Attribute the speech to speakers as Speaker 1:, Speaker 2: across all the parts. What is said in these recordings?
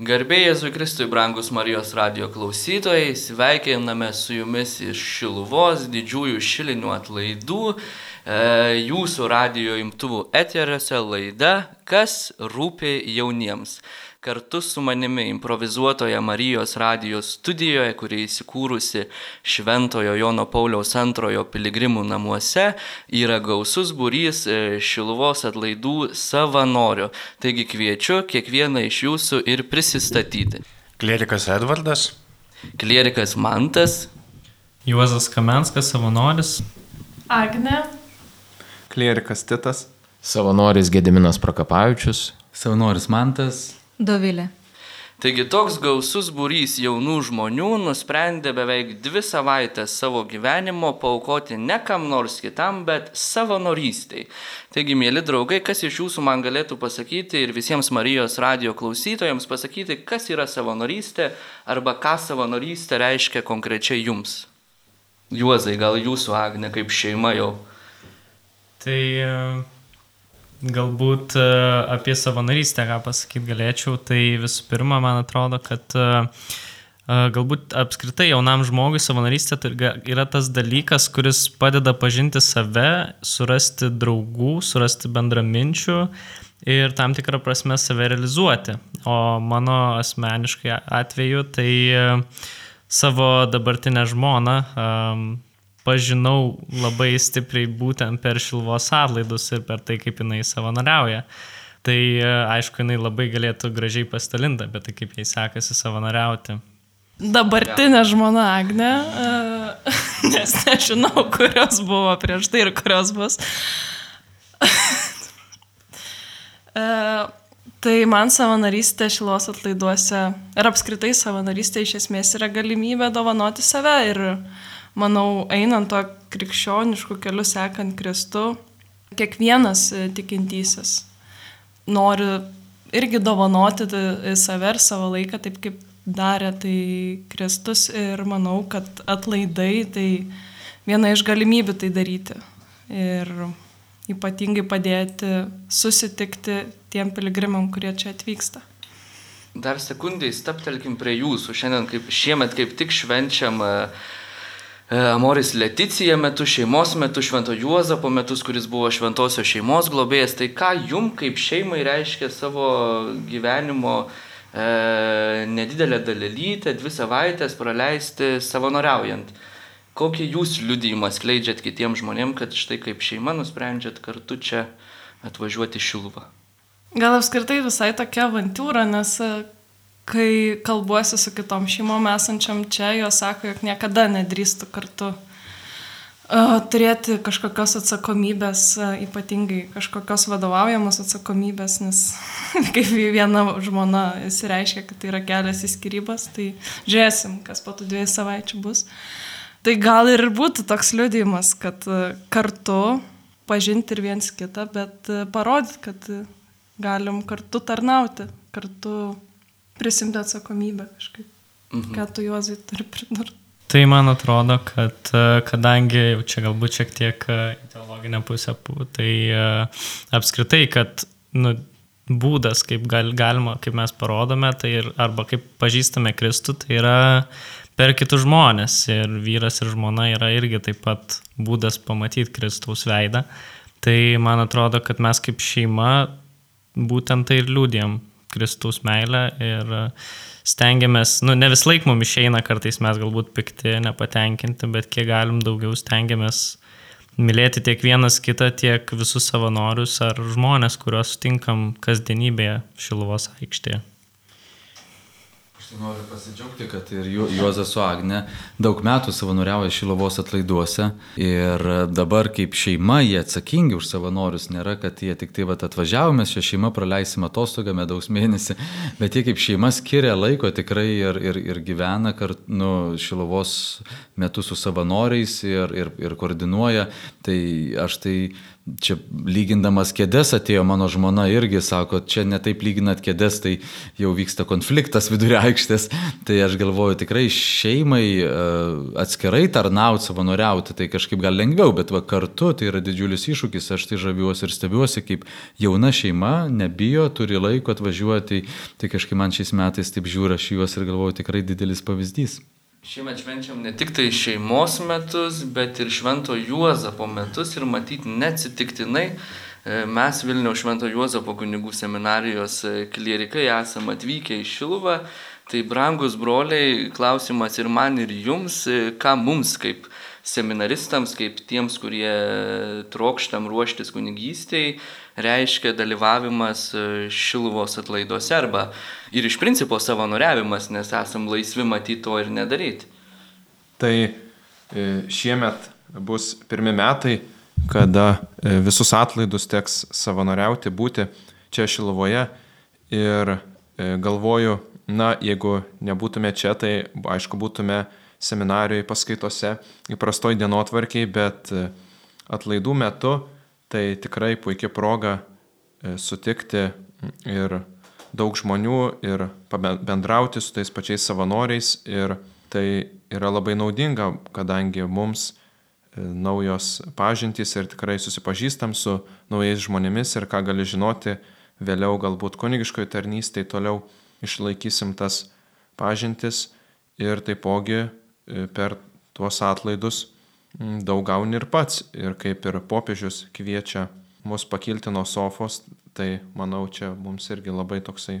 Speaker 1: Garbėjai Jėzui Kristui, brangus Marijos radio klausytojai, sveikiname su jumis iš Šiluvos didžiųjų šilinių atlaidų, e, jūsų radio imtuvų eteriuose laida Kas rūpi jauniems kartu su manimi improvizuotoje Marijos radijos studijoje, kuri įsikūrusi Šventojo Jono Pauliaus antrojo piligrimų namuose, yra gausus būrys e, Šiluvos atlaidų savanorių. Taigi kviečiu kiekvieną iš jūsų ir prisistatyti.
Speaker 2: Klierikas Edvardas.
Speaker 1: Klierikas Mantas.
Speaker 3: Juozas Kamenskas, savanoris.
Speaker 4: Agne.
Speaker 5: Klierikas Titas.
Speaker 6: Savanoris Gediminas Prokapavičius.
Speaker 7: Savanoris Mantas.
Speaker 8: Dovilė.
Speaker 1: Taigi toks gausus būrys jaunų žmonių nusprendė beveik dvi savaitės savo gyvenimo paukoti ne kam nors kitam, bet savanorystiai. Taigi, mėly draugai, kas iš jūsų man galėtų pasakyti ir visiems Marijos radio klausytojams pasakyti, kas yra savanorystė arba ką savanorystė reiškia konkrečiai jums? Juozai, gal jūsų Agne kaip šeima jau?
Speaker 3: Tai Galbūt e, apie savanorystę ką pasakyti galėčiau, tai visų pirma, man atrodo, kad e, e, galbūt apskritai jaunam žmogui savanorystė tai yra tas dalykas, kuris padeda pažinti save, surasti draugų, surasti bendraminčių ir tam tikrą prasme save realizuoti. O mano asmeniškai atveju tai savo dabartinę žmoną pažinau labai stipriai būtent per šilvos atlaidus ir per tai, kaip jinai savanoriauja. Tai e, aišku, jinai labai galėtų gražiai pastalinti apie tai, kaip jai sekasi savanoriauti.
Speaker 4: Dabartinė žmona Agne, nes nežinau, kurios buvo prieš tai ir kurios bus. E, tai man savanorystė šilos atlaiduose ir apskritai savanorystė iš esmės yra galimybė dovanoti save ir uh, manau, einant to krikščionišku keliu sekant Kristu, kiekvienas e, tikintysis nori irgi dovanoti save ir savo laiką taip, kaip darė tai Kristus ir manau, kad atlaidai tai viena iš galimybių tai daryti. Ir ypatingai padėti susitikti tiem piligrimam, kurie čia atvyksta.
Speaker 1: Dar sekundai staptelkim prie jūsų. Šiandien kaip šiemet kaip tik švenčiam uh, E, Amoris Leticija metu, šeimos metu, Švento Juozapo metus, kuris buvo šventosios šeimos globėjas. Tai ką jum kaip šeimai reiškia savo gyvenimo e, nedidelę dalelytę, dvi savaitės praleisti savanoriaujant? Kokį jūs liudijimą skleidžiat kitiems žmonėms, kad štai kaip šeima nusprendžiat kartu čia atvažiuoti šiluvą?
Speaker 4: Gal apskritai visai tokia avantūra, nes kai kalbuosi su kitom šeimom esančiam čia, jos sako, jog niekada nedrįstų kartu uh, turėti kažkokios atsakomybės, uh, ypatingai kažkokios vadovaujamos atsakomybės, nes kaip viena žmona įsireiškia, kad tai yra kelias į skirybas, tai žiūrėsim, kas po tų dviejų savaičių bus. Tai gal ir būtų toks liudijimas, kad uh, kartu pažinti ir viens kitą, bet parodyti, kad galim kartu tarnauti, kartu prisimti atsakomybę kažkaip. Mhm. Ką tu juozai turi pridurti?
Speaker 3: Tai man atrodo, kad e, kadangi jau čia galbūt šiek tiek e, ideologinė pusė, tai e, apskritai, kad nu, būdas, kaip gal, galima, kaip mes parodome, tai ir, arba kaip pažįstame Kristų, tai yra per kitus žmonės. Ir vyras ir žmona yra irgi taip pat būdas pamatyti Kristaus veidą. Tai man atrodo, kad mes kaip šeima būtent tai ir liūdėm Kristaus meilę ir stengiamės, nu ne vis laik mums išeina, kartais mes galbūt pikti, nepatenkinti, bet kiek galim daugiau stengiamės mylėti tiek vienas kitą, tiek visus savanorius ar žmonės, kuriuos sutinkam kasdienybėje Šiluvos aikštėje.
Speaker 7: Noriu pasidžiaugti, kad ir Juozas su Agne daug metų savanoriauja Šilovos atlaiduose. Ir dabar kaip šeima jie atsakingi už savanorius, nėra, kad jie tik tai vat, atvažiavome, šią šeimą praleisim atostogą medaus mėnesį, bet jie kaip šeima skiria laiko tikrai ir, ir, ir gyvena kartu nu, Šilovos metu su savanoriais ir, ir, ir koordinuoja. Tai aš tai čia lygindamas kėdės atėjo mano žmona irgi sako, čia netaip lyginat kėdės, tai jau vyksta konfliktas vidurio aikštės. Tai aš galvoju, tikrai šeimai e, atskirai tarnauti, savanoriauti, tai kažkaip gal lengviau, bet va kartu tai yra didžiulis iššūkis, aš tai žaviuosi ir stebiuosi, kaip jauna šeima nebijo, turi laiko atvažiuoti, tai kažkaip man šiais metais taip žiūri aš juos ir galvoju, tikrai didelis pavyzdys.
Speaker 1: Šiemet švenčiam ne tik tai šeimos metus, bet ir Švento Juozapo metus ir matyti neatsitiktinai e, mes Vilniaus Švento Juozapo kunigų seminarijos e, klierikai esame atvykę į Šiluvą. Tai brangus broliai, klausimas ir man, ir jums, e, ką mums kaip seminaristams, kaip tiems, kurie trokštam ruoštis kunigystėj, reiškia dalyvavimas e, šiluvos atlaiduose arba ir iš principo savanoriavimas, nes esam laisvi matyti to ir nedaryti.
Speaker 5: Tai e, šiemet bus pirmi metai, kada e, visus atlaidus teks savanoriauti, būti čia Šiluvoje ir galvoju, na, jeigu nebūtume čia, tai aišku būtume seminarijoje paskaitose įprastoj dienotvarkiai, bet atlaidų metu tai tikrai puikia proga e, sutikti ir daug žmonių ir bendrauti su tais pačiais savanoriais ir tai yra labai naudinga, kadangi mums e, naujos pažintys ir tikrai susipažįstam su naujais žmonėmis ir ką gali žinoti vėliau galbūt kunigiškoje tarnystėje toliau išlaikysim tas pažintis ir taipogi E, per tuos atlaidus daug gauni ir pats. Ir kaip ir popiežius kviečia mus pakilti nuo sofos, tai manau, čia mums irgi labai toksai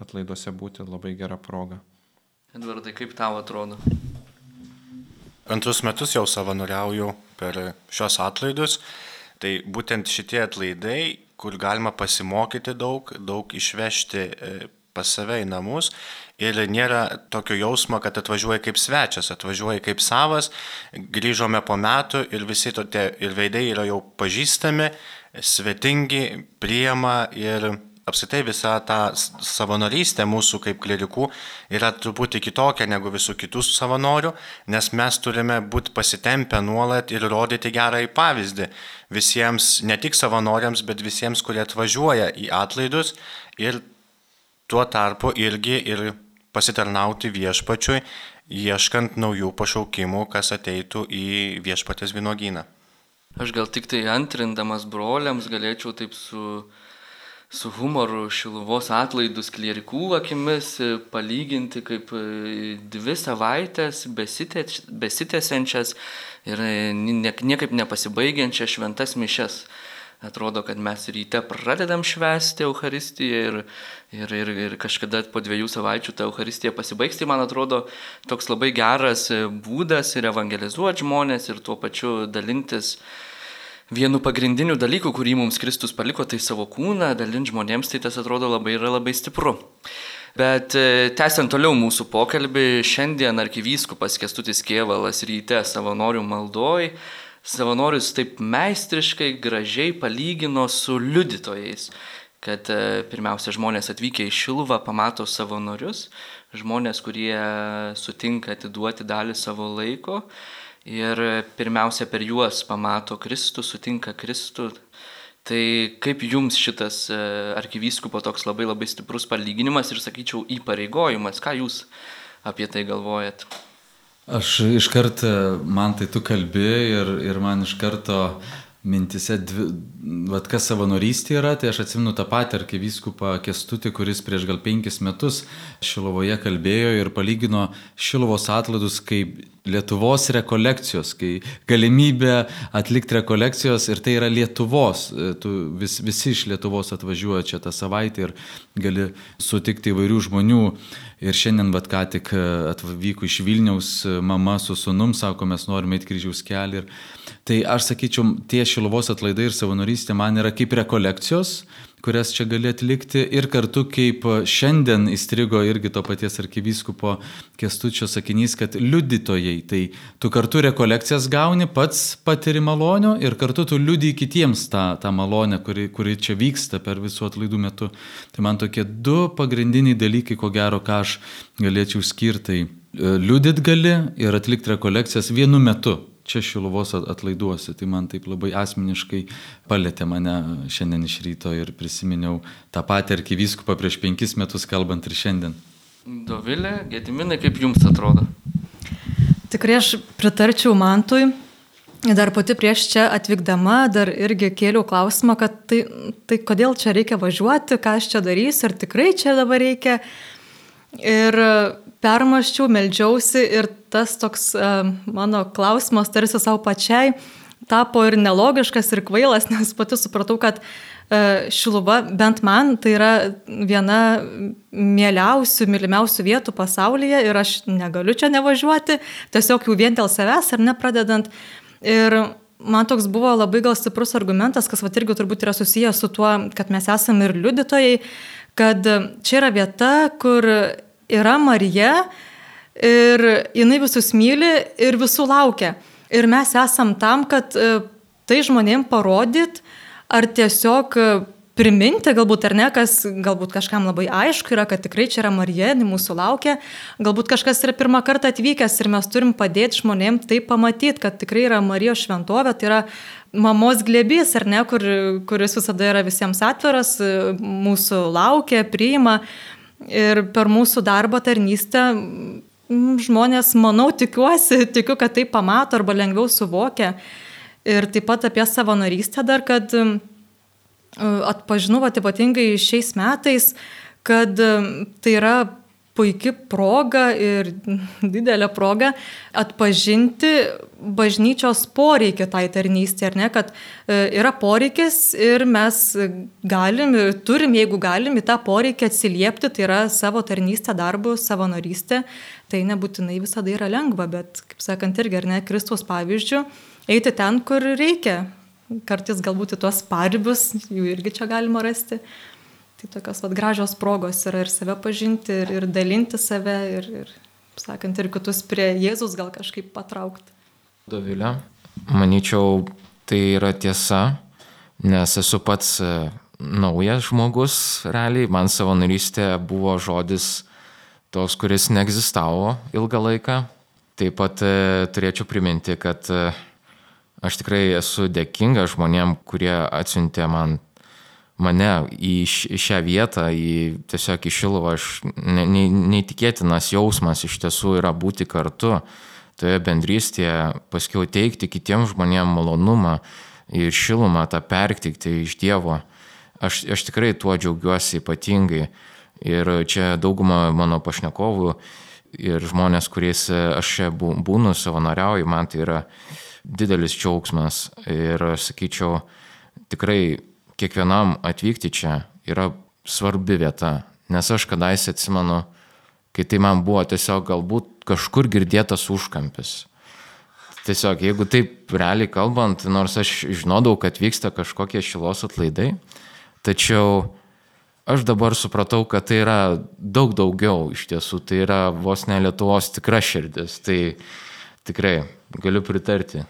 Speaker 5: atlaiduose būti labai gera proga.
Speaker 1: Edvardai, kaip tau atrodo?
Speaker 2: Antrus metus jau savanoriauju per šios atlaidus. Tai būtent šitie atlaidai, kur galima pasimokyti daug, daug išvežti e, pas save į namus ir nėra tokio jausmo, kad atvažiuoji kaip svečias, atvažiuoji kaip savas, grįžome po metų ir visi tokie ir veidai yra jau pažįstami, svetingi, priema ir apskritai visa ta savanorystė mūsų kaip klerikų yra truputį kitokia negu visų kitų savanorių, nes mes turime būti pasitempę nuolat ir rodyti gerąjį pavyzdį visiems, ne tik savanoriams, bet visiems, kurie atvažiuoja į atlaidus ir tuo tarpu irgi ir pasitarnauti viešpačiui, ieškant naujų pašaukimų, kas ateitų į viešpatės vynogyną.
Speaker 1: Aš gal tik tai antrindamas broliams galėčiau taip su, su humoru šiluvos atlaidus klierikų akimis palyginti kaip dvi savaitės besitęsiančias ir niekaip nepasibaigiančias šventas mišes. Atrodo, kad mes ryte pradedam švęsti Euharistiją ir, ir, ir, ir kažkada po dviejų savaičių ta Euharistija pasibaigs. Tai man atrodo toks labai geras būdas ir evangelizuoti žmonės ir tuo pačiu dalintis vienu pagrindiniu dalyku, kurį mums Kristus paliko, tai savo kūną, dalinti žmonėms, tai tas atrodo labai yra labai stipru. Bet e, tęsiant toliau mūsų pokalbį, šiandien arkivyskupas Kestutis Kievalas ryte savanorių maldoj savanorius taip meistriškai, gražiai palygino su liudytojais, kad e, pirmiausia žmonės atvykę į Šiluvą pamato savanorius, žmonės, kurie sutinka atiduoti dalį savo laiko ir pirmiausia per juos pamato Kristų, sutinka Kristų. Tai kaip jums šitas e, arkivyskupo toks labai labai stiprus palyginimas ir, sakyčiau, įpareigojimas, ką jūs apie tai galvojat?
Speaker 7: Aš iš karto, man tai tu kalbi ir, ir man iš karto mintise, dvi, vad kas savanorystė yra, tai aš atsimenu tą patį arkivyskupą Kestutį, kuris prieš gal penkis metus Šilovoje kalbėjo ir palygino Šilovos atladus kaip Lietuvos rekolekcijos, kai galimybė atlikti rekolekcijos ir tai yra Lietuvos, tu vis, visi iš Lietuvos atvažiuoja čia tą savaitę ir gali sutikti įvairių žmonių Ir šiandien, bet ką tik e, atvyko iš Vilniaus e, mama su sunum, sako, mes norime eiti kryžiaus kelią. Ir... Tai aš sakyčiau, tie šilovos atlaidai ir savanorystė man yra kaip rekolekcijos, kurias čia gali atlikti ir kartu kaip šiandien įstrigo irgi to paties arkivyskupo kestučio sakinys, kad liudytojai, tai tu kartu rekolekcijas gauni, pats patiri malonio ir kartu tu liudyji kitiems tą, tą malonę, kuri, kuri čia vyksta per visų atlaidų metu. Tai man tokie du pagrindiniai dalykai, ko gero, ką aš galėčiau skirti. Tai liudyt gali ir atlikti rekolekcijas vienu metu čia Šiluvos atlaiduose. Tai man taip labai asmeniškai palėtė mane šiandien iš ryto ir prisiminiau tą patį arkivyskupą prieš penkis metus kalbant ir šiandien.
Speaker 1: Dovilė, Gediminai, kaip jums atrodo?
Speaker 8: Tikrai aš pritarčiau Mantui. Dar pati prieš čia atvykdama dar irgi kėliau klausimą, kad tai, tai kodėl čia reikia važiuoti, ką aš čia darysiu, ar tikrai čia dabar reikia. Ir permaščiau, melžiausi ir tas toks uh, mano klausimas tarsi savo pačiai tapo ir nelogiškas, ir kvailas, nes pati supratau, kad uh, Šiluva, bent man, tai yra viena mieliausių, mylimiausių vietų pasaulyje ir aš negaliu čia nevažiuoti, tiesiog jau vien dėl savęs ar nepradedant. Ir man toks buvo labai gal stiprus argumentas, kas va irgi turbūt yra susijęs su tuo, kad mes esame ir liudytojai, kad čia yra vieta, kur yra Marija ir jinai visus myli ir visų laukia. Ir mes esam tam, kad e, tai žmonėm parodyt, ar tiesiog e, priminti, galbūt ar ne, kas galbūt kažkam labai aišku yra, kad tikrai čia yra Marija, mūsų laukia, galbūt kažkas yra pirmą kartą atvykęs ir mes turim padėti žmonėm tai pamatyti, kad tikrai yra Marijos šventovė, tai yra mamos glėbys, ar ne, kur, kuris visada yra visiems atviras, e, mūsų laukia, priima. Ir per mūsų darbo tarnystę žmonės, manau, tikiuosi, tikiu, kad tai pamato arba lengviau suvokia. Ir taip pat apie savanorystę dar, kad atpažinau, ypatingai šiais metais, kad tai yra puikia proga ir didelė proga atpažinti bažnyčios poreikį tai tarnystė, ar ne, kad e, yra poreikis ir mes galim, turim, jeigu galim, į tą poreikį atsiliepti, tai yra savo tarnystę, darbų, savanorystę, tai nebūtinai visada yra lengva, bet, kaip sakant, irgi, ar ne, Kristus pavyzdžių, eiti ten, kur reikia. Kartais galbūt į tuos paribius, jų irgi čia galima rasti. Tai tokios vat, gražios progos yra ir save pažinti, ir, ir dalinti save, ir, ir, sakant, ir kitus prie Jėzus gal kažkaip patraukti.
Speaker 6: Dovilė, manyčiau, tai yra tiesa, nes esu pats e, naujas žmogus, realiai, man savanorystė buvo žodis toks, kuris neegzistavo ilgą laiką. Taip pat e, turėčiau priminti, kad e, aš tikrai esu dėkinga žmonėm, kurie atsiuntė man mane į šią vietą, į tiesiog į Šiluvą, aš ne, ne, neįtikėtinas jausmas iš tiesų yra būti kartu toje bendrystėje, paskiau teikti kitiems žmonėms malonumą ir šilumą tą pertikti iš Dievo. Aš, aš tikrai tuo džiaugiuosi ypatingai. Ir čia dauguma mano pašnekovų ir žmonės, kuriais aš čia būnu, savanoriauju, man tai yra didelis džiaugsmas. Ir sakyčiau, tikrai kiekvienam atvykti čia yra svarbi vieta, nes aš kadaise atsimenu, kai tai man buvo tiesiog galbūt kažkur girdėtas užkampis. Tiesiog, jeigu taip realiai kalbant, nors aš žinodavau, kad vyksta kažkokie šilos atlaidai, tačiau aš dabar supratau, kad tai yra daug daugiau iš tiesų, tai yra vos ne Lietuvos tikra širdis, tai tikrai galiu pritarti.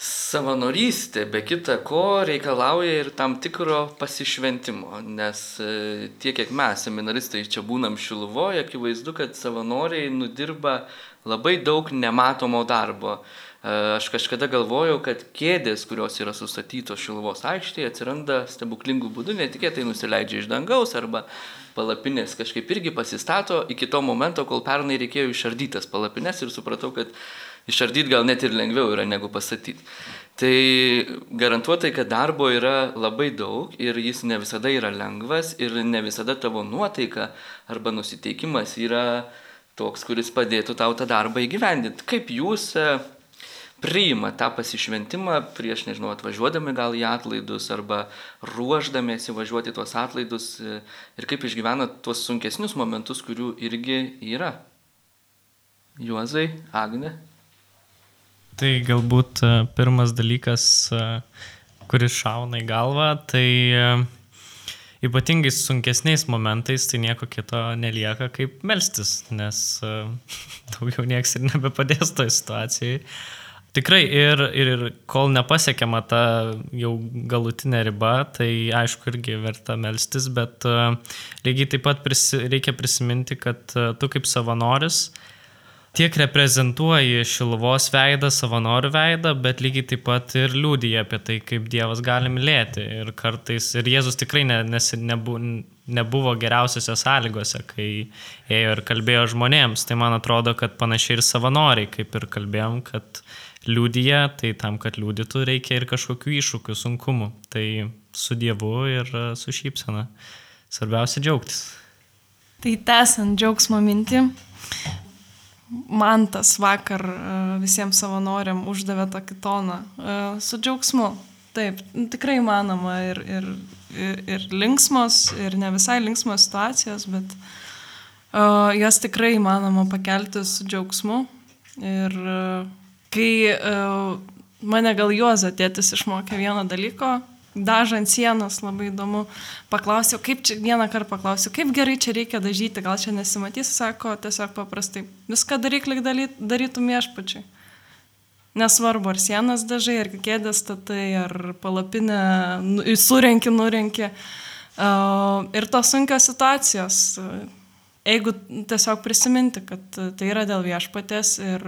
Speaker 1: Savanorystė be kita ko reikalauja ir tam tikro pasišventimo, nes e, tiek kiek mes, seminaristai, čia būnam Šiluvoje, akivaizdu, kad savanoriai nudirba labai daug nematomo darbo. E, aš kažkada galvojau, kad kėdės, kurios yra sustatytos Šiluvos aikštėje, atsiranda stebuklingų būdų, netikėtai nusileidžia iš dangaus arba palapinės kažkaip irgi pasistato iki to momento, kol pernai reikėjo išardytas palapinės ir supratau, kad Išardyti gal net ir lengviau yra negu pastatyti. Tai garantuotai, kad darbo yra labai daug ir jis ne visada yra lengvas ir ne visada tavo nuotaika arba nusiteikimas yra toks, kuris padėtų tau tą darbą įgyvendinti. Kaip jūs e, priima tą pasišventimą prieš, nežinau, atvažiuodami gal į atlaidus arba ruoždamėsi važiuoti tuos atlaidus e, ir kaip išgyvena tuos sunkesnius momentus, kurių irgi yra. Juozai, Agne.
Speaker 3: Tai galbūt e, pirmas dalykas, e, kuris šauna į galvą, tai e, ypatingai sunkesniais momentais tai nieko kito nelieka kaip melstis, nes daugiau nieks ir nebepadės toje situacijoje. Tikrai ir, ir, ir kol nepasiekiama ta jau galutinė riba, tai aišku irgi verta melstis, bet lygiai taip pat prisi, reikia prisiminti, kad tu kaip savanoris tiek reprezentuoji šiluvos veidą, savanorių veidą, bet lygiai taip pat ir liūdija apie tai, kaip Dievas gali mylėti. Ir kartais, ir Jėzus tikrai ne, nes, nebu, nebuvo geriausiose sąlygose, kai ėjo ir kalbėjo žmonėms. Tai man atrodo, kad panašiai ir savanoriai, kaip ir kalbėjom, kad liūdija, tai tam, kad liūdytų, reikia ir kažkokių iššūkių, sunkumų. Tai su Dievu ir su šypsena. Svarbiausia džiaugtis.
Speaker 4: Tai tęsiant džiaugsmo mintį, man tas vakar e, visiems savanoriam uždavė tokį toną e, su džiaugsmu. Taip, tikrai įmanoma ir, ir, ir, ir linksmos, ir ne visai linksmos situacijos, bet uh, jas tikrai įmanoma pakelti su džiaugsmu. Ir uh, kai uh, mane gal Juozo tėtis išmokė vieno dalyko, dažant sienas, labai įdomu. Paklausiau, kaip čia, vieną kartą paklausiau, kaip gerai čia reikia dažyti, gal čia nesimatys, sako, tiesiog paprastai, viską daryk, lik darytum viešpačiai. Nesvarbu, ar sienas dažai, ar kėdės statai, ar palapinę nu, surenki, nurenki. Uh, ir tos sunkios situacijos, jeigu tiesiog prisiminti, kad tai yra dėl viešpatės ir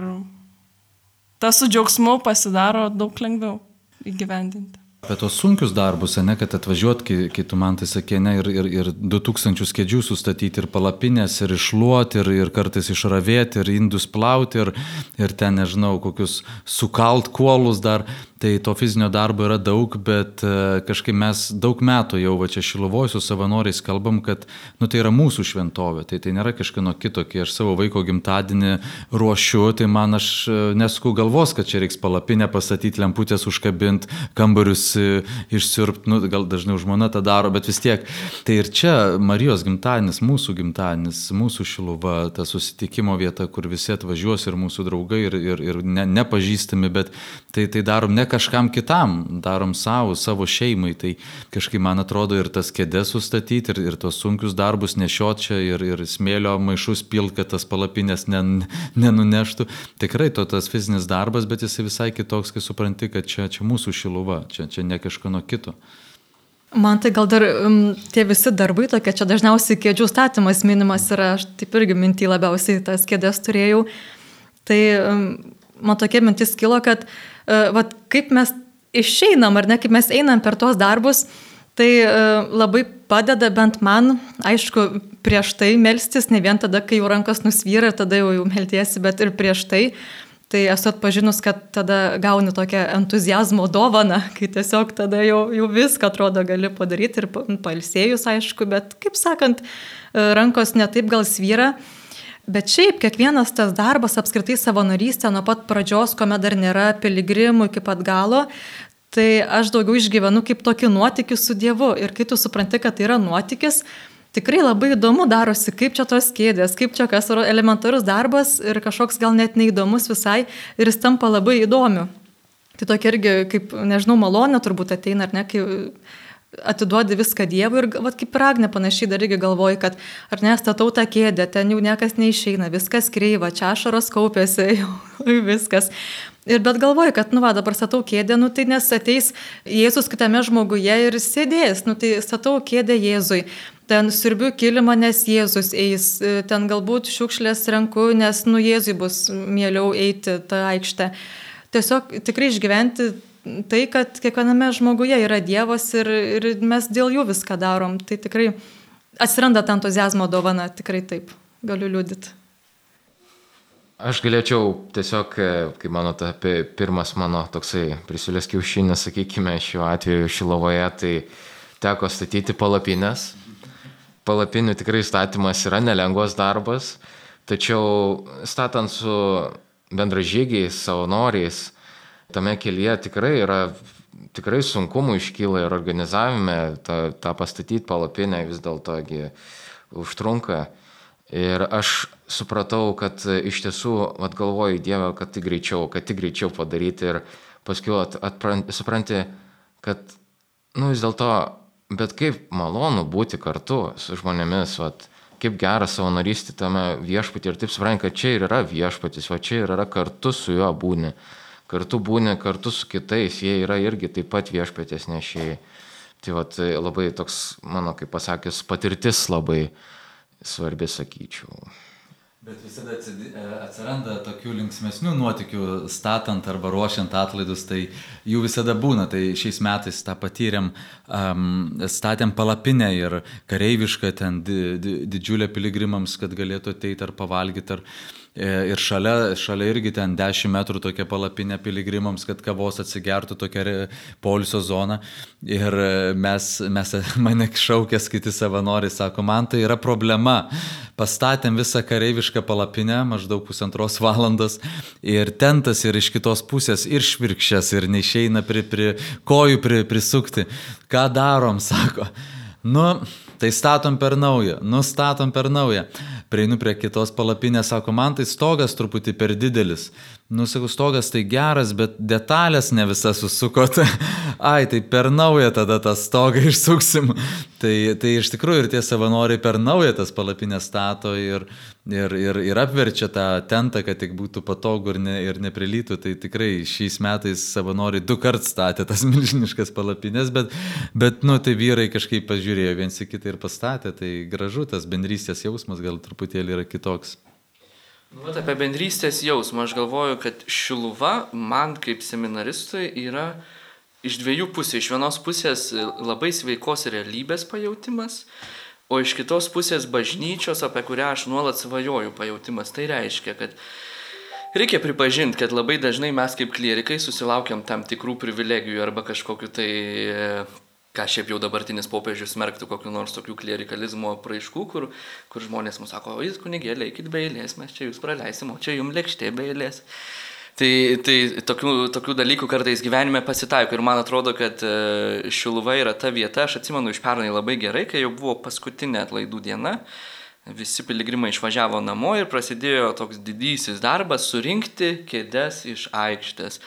Speaker 4: tas su džiaugsmu pasidaro daug lengviau įgyvendinti.
Speaker 7: Apie tos sunkius darbus, ne, kad atvažiuot, kai, kai tu man tai sakė, ne, ir, ir, ir 2000 kėdžių sustatyti, ir palapinės, ir išluoti, ir, ir kartais išravėti, ir indus plauti, ir, ir ten, nežinau, kokius sukalt kuolus dar. Tai to fizinio darbo yra daug, bet e, kažkaip mes daug metų jau va čia Šilovoj su savanoriais kalbam, kad nu, tai yra mūsų šventovė, tai tai nėra kažkieno kito, kai aš savo vaiko gimtadienį ruošiu, tai man aš e, nesku galvos, kad čia reiks palapinę pastatyti, lemputės užkabinti, kambarius e, išsirpti, nu, gal dažnai žmona tą daro, bet vis tiek. Tai ir čia Marijos gimtadienis, mūsų gimtadienis, mūsų Šilova, ta susitikimo vieta, kur visi atvažiuos ir mūsų draugai, ir, ir, ir ne, nepažįstami, bet tai, tai darom ne kažkam kitam, darom savo, savo šeimai. Tai kažkaip man atrodo ir tas kėdės sustatyti, ir, ir tos sunkius darbus nešiot čia, ir, ir smėlio maišus pilt, kad tas palapinės nen, nenuneštų. Tikrai to tas fizinis darbas, bet jisai visai kitoks, kai supranti, kad čia, čia mūsų šiluva, čia, čia ne kažkano kito.
Speaker 8: Man tai gal dar um, tie visi darbai tokie, čia dažniausiai kėdžių statymas minimas yra, aš taip irgi mintį labiausiai tas kėdės turėjau. Tai um, man tokia mintis kilo, kad uh, vat, kaip mes išeinam, ar ne, kaip mes einam per tuos darbus, tai e, labai padeda bent man, aišku, prieš tai melstis, ne vien tada, kai jau rankos nusvyra, tada jau, jau meltiesi, bet ir prieš tai. Tai esu atpažinus, kad tada gauni tokią entuzijazmo dovaną, kai tiesiog tada jau, jau viską atrodo gali padaryti ir palsėjus, aišku, bet kaip sakant, e, rankos netaip gal svyra. Bet šiaip kiekvienas tas darbas, apskritai savanorystė nuo pat pradžios, kuomet dar nėra piligrimų iki pat galo, tai aš daugiau išgyvenu kaip tokį nuotykį su Dievu. Ir kai tu supranti, kad tai yra nuotykis, tikrai labai įdomu darosi, kaip čia tos kėdės, kaip čia kas elementarus darbas ir kažkoks gal net neįdomus visai ir jis tampa labai įdomiu. Tai tokia irgi, kaip, nežinau, malonė turbūt ateina, ar ne, kai atiduodi viską Dievui ir, vat, kaip Ragnė panašiai dar irgi galvoji, kad ar nestatau tą kėdę, ten jau niekas neišeina, viskas kreiva, čia ašaros kaupėsi, jau viskas. Ir bet galvoju, kad, nu, va, dabar statau kėdę, nu, tai nes ateis Jėzus kitame žmoguje ir sėdės, nu, tai statau kėdę Jėzui. Ten sirbiu kilimą, nes Jėzus eis, ten galbūt šiukšlės renku, nes, nu, Jėzui bus mieliau eiti tą aikštę. Tiesiog tikrai išgyventi tai, kad kiekviename žmoguje yra Dievas ir, ir mes dėl jų viską darom. Tai tikrai atsiranda ta entuzijazmo dovana, tikrai taip, galiu liūdyti.
Speaker 6: Aš galėčiau tiesiog, e, kai mano ta pirmas mano toksai prisilės kiaušinis, sakykime, šiuo atveju Šilovoje, tai teko statyti palapinės. Palapinių tikrai statymas yra nelengvas darbas, tačiau statant su bendražygiais, savanoriais, tame kelyje tikrai yra, tikrai sunkumų iškyla ir organizavime, tą, tą pastatyti palapinę vis dėlto užtrunka. Ir aš supratau, kad iš tiesų, vad galvoju Dievą, kad tik greičiau, kad tik greičiau padaryti ir paskui at, atprant, supranti, kad, nu vis dėlto, bet kaip malonu būti kartu su žmonėmis, vat, kaip gera savanorystė tame viešpatį ir taip supranti, kad čia ir yra viešpatis, o čia ir yra kartu su juo būni kartu būni kartu su kitais, jie yra irgi taip pat viešpatės nešėjai. Tai vat, labai toks, mano kaip pasakius, patirtis labai svarbi, sakyčiau.
Speaker 7: Bet visada e, atsiranda tokių linksmesnių nuotikių statant arba ruošiant atlaidus, tai jų visada būna. Tai šiais metais tą patyrėm, um, statėm palapinę ir kareivišką ten di, di, didžiulę piligrimams, kad galėtų ateiti ar pavalgyti. Ar, e, ir šalia, šalia irgi ten 10 metrų tokia palapinė piligrimams, kad kavos atsigertų tokia poilsio zona. Ir e, mes, mes mane šaukęs kiti savanoriai, sako, man tai yra problema. Pastatėm visą kareivišką palapinę, maždaug pusantros valandos, ir tentas ir iš kitos pusės, ir švirkščias, ir neišeina pri, pri kojų pri, prisukti. Ką darom, sako. Nu, tai statom per naują, nustatom per naują. Prieinu prie kitos palapinės, sako, man tai stogas truputį per didelis. Nu, sakau, stogas tai geras, bet detalės ne visas susukot. Ai, tai per naują tada tą stogą išsuksim. Tai, tai iš tikrųjų ir tie savanoriai per naują tas palapinės stato ir, ir, ir, ir apverčia tą tentą, kad tik būtų patogu ir, ne, ir neprilytų. Tai tikrai šiais metais savanoriai du kart statė tas milžiniškas palapinės, bet, bet nu, tai vyrai kažkaip pažiūrėjo viens į kitą ir pastatė. Tai gražu, tas bendrystės jausmas gal truputėlį yra kitoks.
Speaker 1: Nu, apie bendrystės jausmą aš galvoju, kad šiluva man kaip seminaristui yra iš dviejų pusių. Iš vienos pusės labai sveikos realybės pajūtimas, o iš kitos pusės bažnyčios, apie kurią aš nuolat svajoju pajūtimas. Tai reiškia, kad reikia pripažinti, kad labai dažnai mes kaip klierikai susilaukiam tam tikrų privilegijų arba kažkokiu tai ką šiaip jau dabartinis popiežius smerktų kokiu nors tokių klerikalizmo praaiškų, kur, kur žmonės mums sako, o jūs kunigėlė, eikit be eilės, mes čia jūs praleisim, o čia jums lėkštė be eilės. Tai, tai tokių, tokių dalykų kartais gyvenime pasitaiko ir man atrodo, kad e, Šiluva yra ta vieta, aš atsimenu iš pernai labai gerai, kai jau buvo paskutinė atlaidų diena, visi piligrimai išvažiavo namo ir prasidėjo toks didysis darbas surinkti kėdes iš aikštės.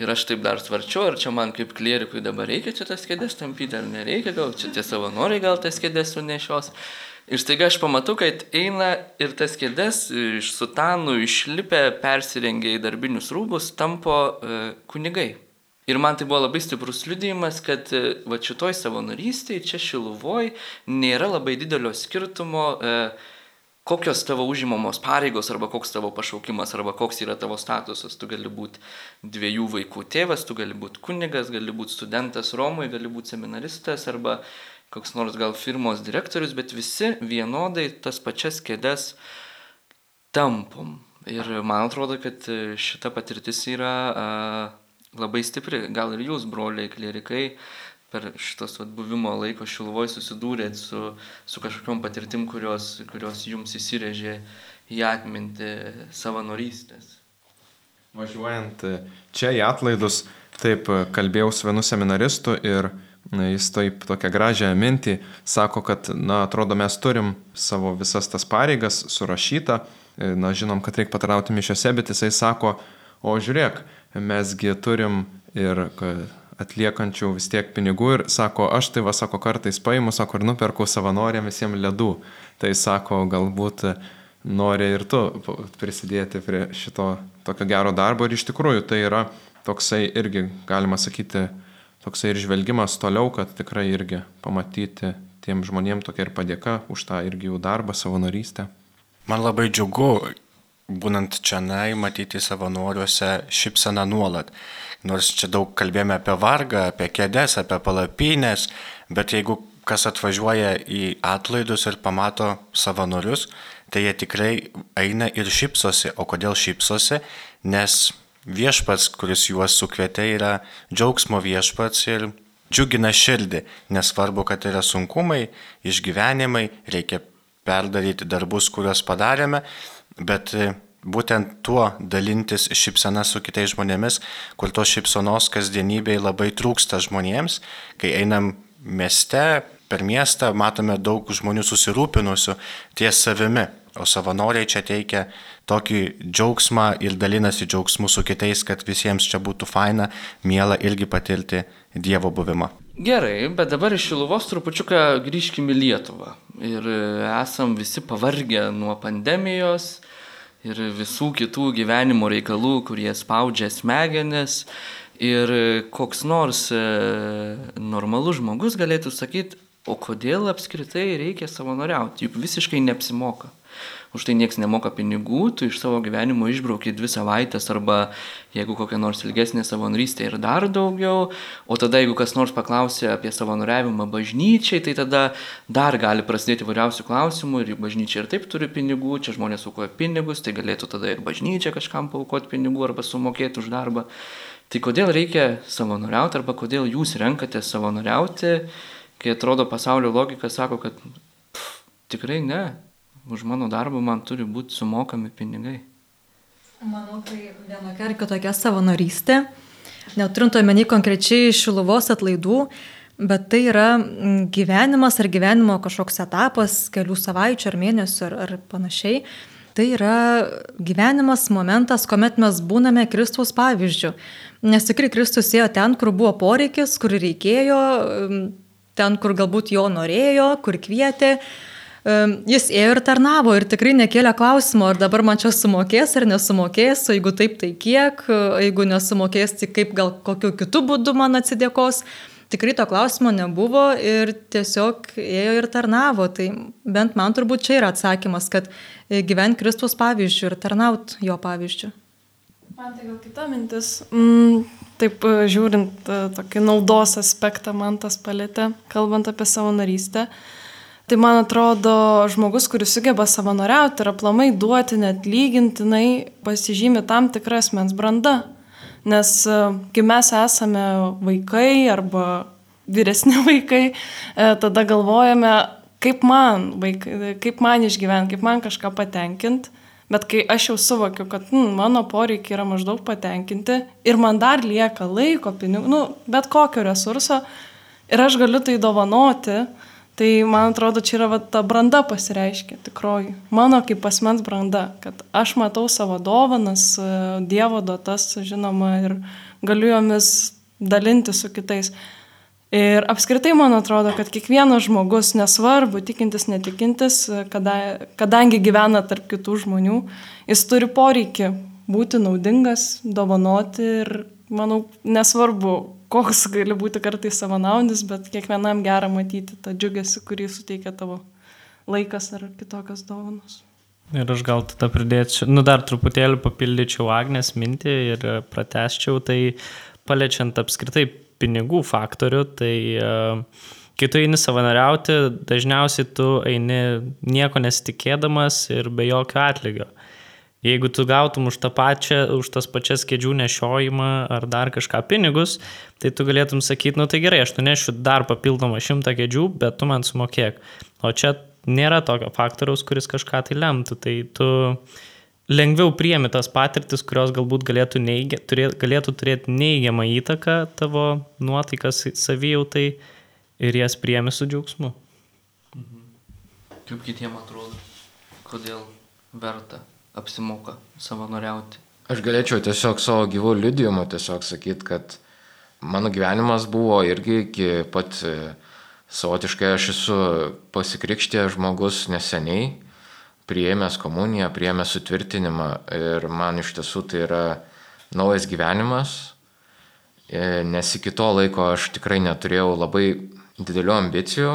Speaker 1: Ir aš taip dar svarčiau, ar čia man kaip klierikui dabar reikia čia tas kėdės tampyti, ar nereikia, gal čia tie savanoriai gal tas kėdės sunešios. Ir staiga aš pamatau, kad eina ir tas kėdės iš sutanų išlipę, persirengę į darbinius rūbus, tampo e, kunigai. Ir man tai buvo labai stiprus liudijimas, kad e, va šitoj savanorystėje, čia Šiluvoj, nėra labai didelio skirtumo. E, kokios tavo užimamos pareigos arba koks tavo pašaukimas arba koks yra tavo statusas. Tu gali būti dviejų vaikų tėvas, tu gali būti kunigas, gali būti studentas Romoje, gali būti seminaristas arba koks nors gal firmos direktorius, bet visi vienodai tas pačias kėdes tampom. Ir man atrodo, kad šita patirtis yra a, labai stipri. Gal ir jūs, broliai klerikai, per šitos vat, buvimo laiko šilvoj susidūrėt su, su kažkokiam patirtim, kurios, kurios jums įsirėžė į atmintį savanorystės.
Speaker 5: Važiuojant čia į atlaidus, taip kalbėjau su vienu seminaristu ir na, jis taip tokią gražią mintį sako, kad, na, atrodo, mes turim savo visas tas pareigas surašytą, na, žinom, kad reikia patarauti mišiose, bet jisai sako, o žiūrėk, mesgi turim ir atliekančių vis tiek pinigų ir sako, aš tai va, sako, kartais paimu, sako, ir nuperku savanoriam visiems ledų. Tai sako, galbūt nori ir tu prisidėti prie šito tokio gero darbo ir iš tikrųjų tai yra toksai irgi, galima sakyti, toksai ir žvelgimas toliau, kad tikrai irgi pamatyti tiem žmonėm tokia ir padėka už tą irgi jų darbą, savanorystę.
Speaker 2: Man labai džiugu, būnant čia, matyti savanoriuose šipseną nuolat. Nors čia daug kalbėjome apie vargą, apie kėdės, apie palapinės, bet jeigu kas atvažiuoja į atlaidus ir pamato savanorius, tai jie tikrai eina ir šypsosi. O kodėl šypsosi? Nes viešpats, kuris juos sukvietė, yra džiaugsmo viešpats ir džiugina širdį. Nesvarbu, kad yra sunkumai, išgyvenimai, reikia perdaryti darbus, kuriuos padarėme, bet būtent tuo dalintis šypsena su kitais žmonėmis, kur tos šypsonos kasdienybėje labai trūksta žmonėms, kai einam mieste, per miestą matome daug žmonių susirūpinusių ties savimi, o savanoriai čia teikia tokį džiaugsmą ir dalinasi džiaugsmu su kitais, kad visiems čia būtų faina, miela irgi patirti Dievo buvimą.
Speaker 1: Gerai, bet dabar iš Šiluvos trupučiuką grįžkime į Lietuvą. Ir esam visi pavargę nuo pandemijos, ir visų kitų gyvenimo reikalų, kurie spaudžia smegenis. Ir koks nors e, normalus žmogus galėtų sakyti, o kodėl apskritai reikia savanoriauti, juk visiškai neapsimoka. Už tai niekas nemoka pinigų, tu iš savo gyvenimo išbrauki dvi savaitės arba jeigu kokia nors ilgesnė savanorystė ir dar daugiau, o tada jeigu kas nors paklausė apie savanoriavimą bažnyčiai, tai tada dar gali prasidėti vairiausių klausimų ir bažnyčia ir taip turi pinigų, čia žmonės aukoja pinigus, tai galėtų tada ir bažnyčia kažkam paukoti pinigų arba sumokėti už darbą. Tai kodėl reikia savanoriauti arba kodėl jūs renkate savanoriauti? kai atrodo pasaulio logika sako, kad pff, tikrai ne, už mano darbą man turi būti sumokami pinigai.
Speaker 8: Manau, tai vienokia ar kitokia savanorystė, neturint omeny konkrečiai šiluvos atlaidų, bet tai yra gyvenimas ar gyvenimo kažkoks etapas, kelių savaičių ar mėnesių ar, ar panašiai. Tai yra gyvenimas, momentas, kuomet mes būname Kristaus pavyzdžių. Nes tikrai Kristus ėjo ten, kur buvo poreikis, kur reikėjo, ten, kur galbūt jo norėjo, kur kvietė. Jis ėjo ir tarnavo ir tikrai nekėlė klausimo, ar dabar man čia sumokės ar nesumokės, o jeigu taip, tai kiek, jeigu nesumokės, tai kaip gal kokiu kitu būdu man atsidėkos. Tikrai to klausimo nebuvo ir tiesiog ėjo ir tarnavo. Tai bent man turbūt čia yra atsakymas, kad gyventi Kristus pavyzdžių ir tarnaut jo pavyzdžių.
Speaker 4: Man tai gal kita mintis. Mm, taip e, žiūrint e, tokį naudos aspektą man tas palėtė, kalbant apie savanorystę. Tai man atrodo, žmogus, kuris sugeba savanoriauti ir aplamai duoti net lygintinai, pasižymi tam tikras mens branda. Nes e, kai mes esame vaikai arba vyresni vaikai, tada galvojame, kaip man, vaikai, kaip man išgyventi, kaip man kažką patenkinti. Bet kai aš jau suvokiu, kad hm, mano poreikiai yra maždaug patenkinti ir man dar lieka laiko, pinigų, nu, bet kokio resurso ir aš galiu tai dovanoti, tai man atrodo, čia yra va, ta branda pasireiškia tikroji. Mano kaip asmens branda, kad aš matau savo dovanas, Dievo duotas, žinoma, ir galiu jomis dalinti su kitais. Ir apskritai man atrodo, kad kiekvienas žmogus, nesvarbu, tikintis, netikintis, kada, kadangi gyvena tarp kitų žmonių, jis turi poreikį būti naudingas, dovanoti ir, manau, nesvarbu, koks gali būti kartais savanaudis, bet kiekvienam gera matyti tą džiugesį, kurį suteikia tavo laikas ar kitokios dovanos.
Speaker 3: Ir aš gal tada pridėčiau, nu dar truputėlį papildyčiau Agnės mintį ir pratesčiau, tai paliečiant apskritai pinigų faktorių, tai e, kai tu eini savanoriauti, dažniausiai tu eini nieko nesitikėdamas ir be jokio atlygio. Jeigu tu gautum už, pačią, už tas pačias kėdžių nešiojimą ar dar kažką pinigus, tai tu galėtum sakyti, nu tai gerai, aš tu nešiu dar papildomą šimtą kėdžių, bet tu man sumokėk. O čia nėra tokio faktoriaus, kuris kažką tai lemtų. Tai tu lengviau priemi tas patirtis, kurios galbūt galėtų, neigia, turėt, galėtų turėti neigiamą įtaką tavo nuotaikas savijautai ir jas priemi su džiaugsmu.
Speaker 1: Mhm. Kaip kitiem atrodo, kodėl verta, apsimoka savanoriauti?
Speaker 6: Aš galėčiau tiesiog savo gyvų liudijumu tiesiog sakyti, kad mano gyvenimas buvo irgi iki pat e, savotiškai aš esu pasikrikštė žmogus neseniai priėmęs komuniją, priėmęs sutvirtinimą ir man iš tiesų tai yra naujas gyvenimas, e, nes iki to laiko aš tikrai neturėjau labai didelių ambicijų,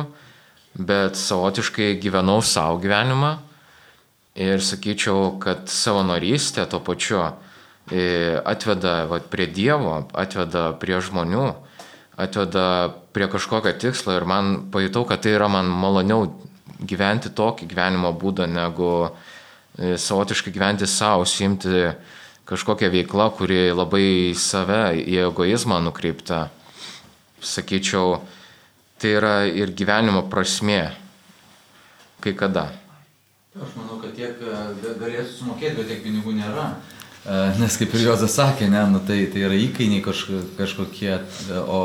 Speaker 6: bet savotiškai gyvenau savo gyvenimą ir sakyčiau, kad savanorystė to pačiu e, atveda va, prie Dievo, atveda prie žmonių, atveda prie kažkokio tikslo ir man pajutau, kad tai yra man maloniau gyventi tokį gyvenimo būdą, negu e, savotiškai gyventi savo, užsiimti kažkokią veiklą, kuri labai į save, į egoizmą nukreipta. Sakyčiau, tai yra ir gyvenimo prasmė. Kai kada.
Speaker 7: Aš manau, kad tiek e, galėtų sumokėti, bet tiek pinigų nėra. E, nes kaip ir Jozas sakė, ne, nu, tai, tai yra įkainiai kažkokie, o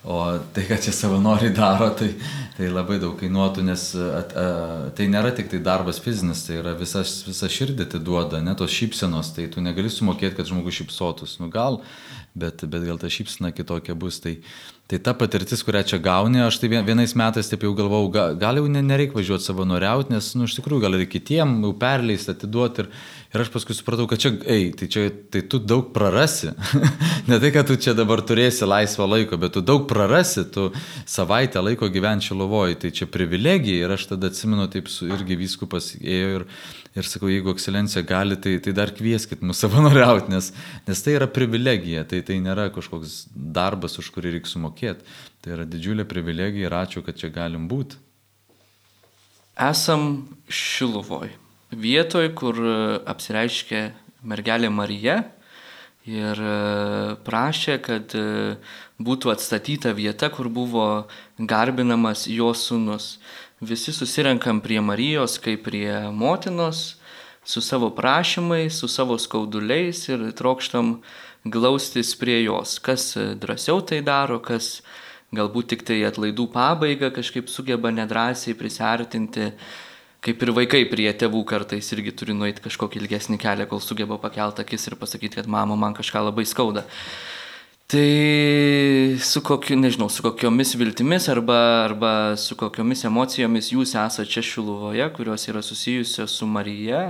Speaker 7: O tai, ką čia savanoriai daro, tai, tai labai daug kainuotų, nes at, a, tai nėra tik tai darbas fizinis, tai yra visas, visa širdį atiduoda, ne tos šypsenos, tai tu negali sumokėti, kad žmogus šypsotus. Nu gal, bet, bet gal ta šypsena kitokia bus. Tai, Tai ta patirtis, kurią čia gauni, aš tai vienais metais taip jau galvau, gal, gal jau nereikia važiuoti savanoriauti, nes, nu, iš tikrųjų, gal ir kitiem jau perleisti, atiduoti. Ir, ir aš paskui supratau, kad čia, ei, tai, čia, tai tu daug prarasi. ne tai, kad tu čia dabar turėsi laisvą laiko, bet tu daug prarasi, tu savaitę laiko gyventi šilovoji. Tai čia privilegija. Ir aš tada atsimenu, taip su, irgi viskupas ėjo ir Ir sakau, jeigu ekscelencija gali, tai, tai dar kvieskit mus savanoriauti, nes, nes tai yra privilegija, tai, tai nėra kažkoks darbas, už kurį reikia sumokėti. Tai yra didžiulė privilegija ir ačiū, kad čia galim būti.
Speaker 1: Esam Šiluvoj, vietoj, kur apsireiškė mergelė Marija ir e, prašė, kad e, būtų atstatyta vieta, kur buvo garbinamas jo sunus visi susirenkam prie Marijos kaip prie motinos, su savo prašymais, su savo skauduliais ir trokštam glaustis prie jos. Kas drąsiau tai daro, kas galbūt tik tai atlaidų pabaiga kažkaip sugeba nedrąsiai prisartinti, kaip ir vaikai prie tėvų kartais irgi turi nueiti kažkokį ilgesnį kelią, kol sugeba pakelti akis ir pasakyti, kad mama man kažką labai skauda. Tai su kokiu, nežinau, su kokiomis viltimis arba, arba su kokiomis emocijomis jūs esate čia Šiluvoje, kurios yra susijusios su Marija,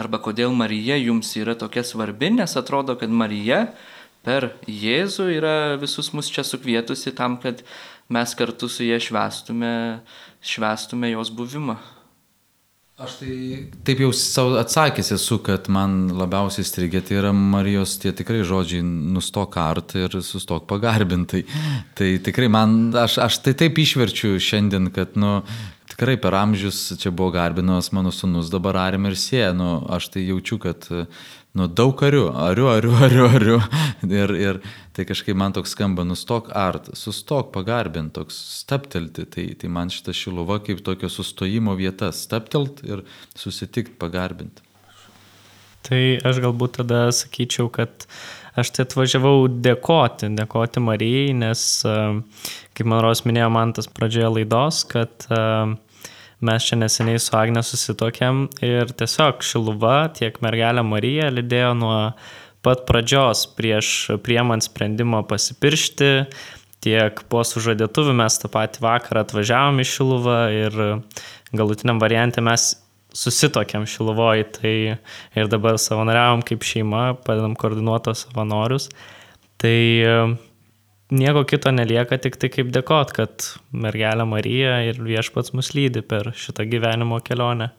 Speaker 1: arba kodėl Marija jums yra tokia svarbi, nes atrodo, kad Marija per Jėzų yra visus mus čia sukvietusi tam, kad mes kartu su jie švestume, švestume jos buvimą.
Speaker 7: Aš tai taip jau savo atsakęs esu, kad man labiausiai strigė tai yra Marijos tie tikrai žodžiai nustok art ir sustok pagarbintai. Tai tikrai man, aš, aš tai taip išverčiu šiandien, kad, nu, tikrai per amžius čia buvo garbinamas mano sunus, dabar arim ir sieja, nu, aš tai jaučiu, kad nu, daug karių, ariu, ariu, ariu, ariu. Ir, ir tai kažkaip man toks skamba, nustok art, sustok pagarbint, toks staptelti. Tai, tai man šita šiluva kaip tokio sustojimo vieta, staptelt ir susitikt pagarbinti.
Speaker 3: Tai aš galbūt tada sakyčiau, kad aš tai atvažiavau dėkoti, dėkoti Marijai, nes, kaip man Ros minėjo man tas pradžioje laidos, kad uh, Mes čia neseniai su Agne susitokėm ir tiesiog Šiluva, tiek mergelė Marija lydėjo nuo pat pradžios prieš priemant sprendimą pasipiršti, tiek po sužadėtuvių mes tą patį vakarą atvažiavom į Šiluvą ir galutiniam variantė mes susitokėm Šiluvoj, tai ir dabar savanoriavom kaip šeima, padedam koordinuotos savanorius. Tai nieko kito nelieka, tik tai kaip dėkot, kad mergelė Marija ir viešpats mus lydi per šitą gyvenimo kelionę.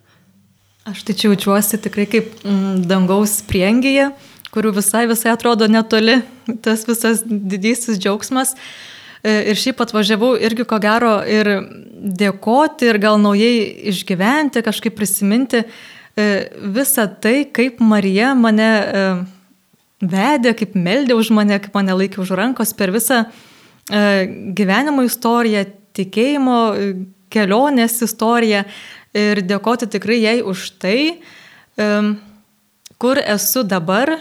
Speaker 8: Aš tai čia jaučiuosi tikrai kaip mm, dangaus priengyje, kurių visai visai atrodo netoli, tas visas didysis džiaugsmas. E, ir šiaip atvažiavau irgi ko gero ir dėkoti ir gal naujai išgyventi, kažkaip prisiminti e, visą tai, kaip Marija mane e, vedė, kaip meldė už mane, kaip mane laikė už rankos per visą e, gyvenimo istoriją, tikėjimo, e, kelionės istoriją ir dėkoti tikrai jai už tai, e, kur esu dabar,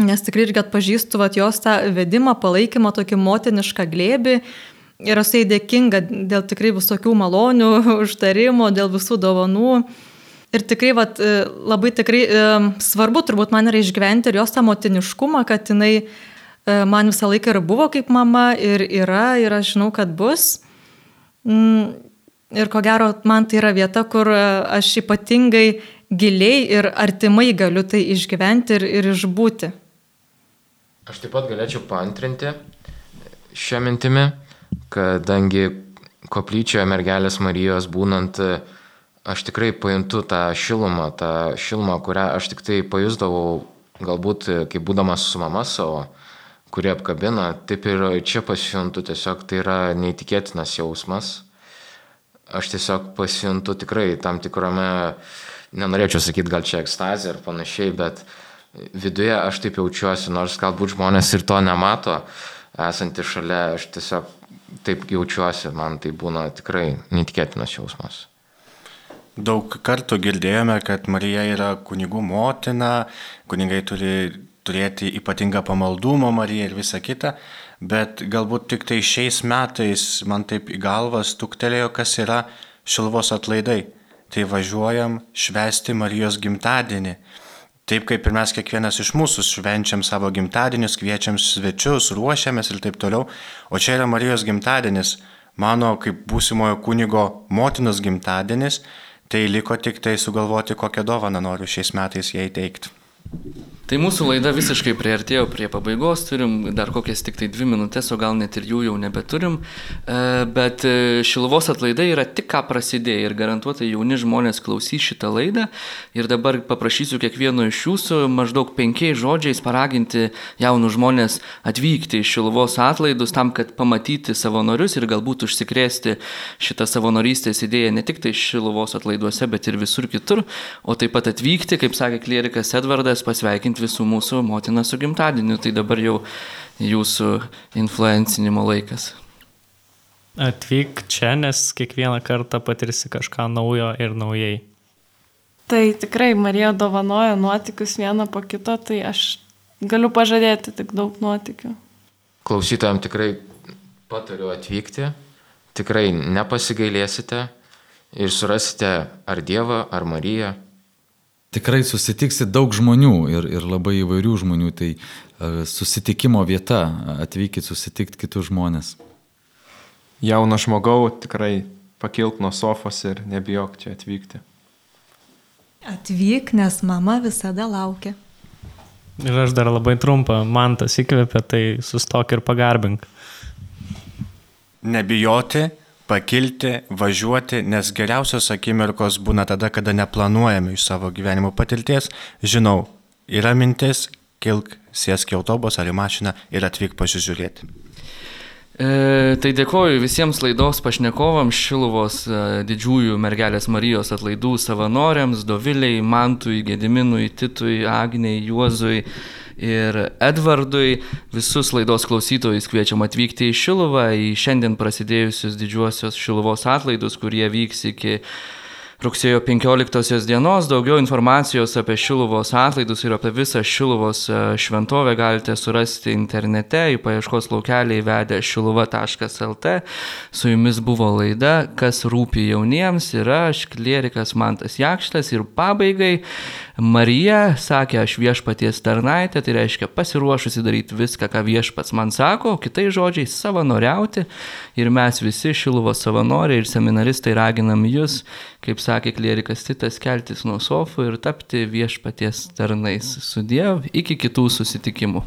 Speaker 8: nes tikrai irgi atpažįstu vat, jos tą vedimą, palaikymą, tokį motinišką glėbį. Ir esu įdėkinga dėl tikrai visokių malonių, užtarimų, dėl visų dovanų. Ir tikrai vat, e, labai tikrai e, svarbu turbūt man yra išgyventi ir jos tą motiniškumą, kad jinai e, man visą laiką ir buvo kaip mama ir yra ir aš žinau, kad bus. Mm, ir ko gero, man tai yra vieta, kur aš ypatingai giliai ir artimai galiu tai išgyventi ir, ir išbūti.
Speaker 6: Aš taip pat galėčiau paantrinti šią mintimį, kadangi koplyčioje mergelės Marijos būnant uh, aš tikrai pajuntu tą šilumą, tą šilumą, kurią aš tik tai pajusdavau galbūt kaip būdamas su mama savo, kuri apkabina, taip ir čia pasijuntu tiesiog, tai yra neįtikėtinas jausmas. Aš tiesiog pasijuntu tikrai tam tikrame, nenorėčiau sakyti gal čia ekstazė ar panašiai, bet viduje aš taip jaučiuosi, nors galbūt žmonės ir to nemato, esanti šalia, aš tiesiog taip jaučiuosi, man tai būna tikrai neįtikėtinas jausmas.
Speaker 2: Daug kartų girdėjome, kad Marija yra kunigų motina, kunigai turi turėti ypatingą pamaldumą Mariją ir visa kita, bet galbūt tik tai šiais metais man taip į galvą stuktelėjo, kas yra šilvos atlaidai. Tai važiuojam švesti Marijos gimtadienį. taip kaip ir mes kiekvienas iš mūsų švenčiam savo gimtadienius, kviečiam svečius, ruošiamės ir taip toliau. O čia yra Marijos gimtadienis, mano kaip būsimojo kunigo motinos gimtadienis, tai liko tik tai sugalvoti, kokią dovaną noriu šiais metais jai teikti.
Speaker 1: Tai mūsų laida visiškai prieartėjo prie pabaigos, turim dar kokias tik tai dvi minutės, o gal net ir jų jau nebeturim, e, bet e, Šiluvos atlaidai yra tik ką prasidėję ir garantuotai jauni žmonės klausys šitą laidą. Ir dabar paprašysiu kiekvieno iš jūsų maždaug penkiais žodžiais paraginti jaunus žmonės atvykti į Šiluvos atlaidus tam, kad pamatyti savanorius ir galbūt užsikrėsti šitą savanorystės idėją ne tik tai Šiluvos atlaiduose, bet ir visur kitur, o taip pat atvykti, kaip sakė klierikas Edvardas, pasveikinti visų mūsų motiną su gimtadieniu. Tai dabar jau jūsų influencinimo laikas.
Speaker 3: Atvyk čia, nes kiekvieną kartą patirsi kažką naujo ir naujai.
Speaker 4: Tai tikrai Marija dovanoja nuotikius vieną po kito, tai aš galiu pažadėti tik daug nuotikių.
Speaker 6: Klausytojams tikrai patariu atvykti, tikrai nepasigailėsite ir surasite ar Dievą, ar Mariją,
Speaker 7: Tikrai susitiksi daug žmonių ir, ir labai įvairių žmonių, tai uh, susitikimo vieta, atvykit susitikti kitus žmonės.
Speaker 5: Jauno žmogau tikrai pakilk nuo sofos ir nebijok čia atvykti.
Speaker 8: Atvyk, nes mama visada laukia.
Speaker 3: Ir aš dar labai trumpą, man tas įkvėpia, tai sustok ir pagarbink.
Speaker 2: Nebijoti, pakilti, važiuoti, nes geriausios akimirkos būna tada, kada neplanuojame iš savo gyvenimo patirties. Žinau, yra mintis, kilk, sėsk į autobusą ar į mašiną ir atvyk pasižiūrėti.
Speaker 1: E, tai dėkoju visiems laidos pašnekovams, Šiluvos e, didžiųjų mergelės Marijos atlaidų savanoriams, Doviliai, Mantui, Gediminui, Titui, Agniai, Juozui ir Edvardui. Visus laidos klausytojus kviečiam atvykti į Šiluvą, į šiandien prasidėjusius didžiuosius Šiluvos atlaidus, kurie vyks iki rugsėjo 15 dienos. Daugiau informacijos apie Šiluvos atlaidus ir apie visą Šiluvos e, šventovę galite surasti internete, į paieškos laukelį įvedę šiluva.lt. Su jumis buvo laida, kas rūpi jauniems ir aš, klierikas Mantas Jakštas ir pabaigai. Marija sakė, aš viešpaties tarnaitė, tai reiškia pasiruošusi daryti viską, ką viešpats man sako, kitai žodžiai savanoriauti. Ir mes visi Šiluvo savanoriai ir seminaristai raginam jūs, kaip sakė klierikas Titas, keltis nuo sofų ir tapti viešpaties tarnais. Sudiev, iki kitų susitikimų.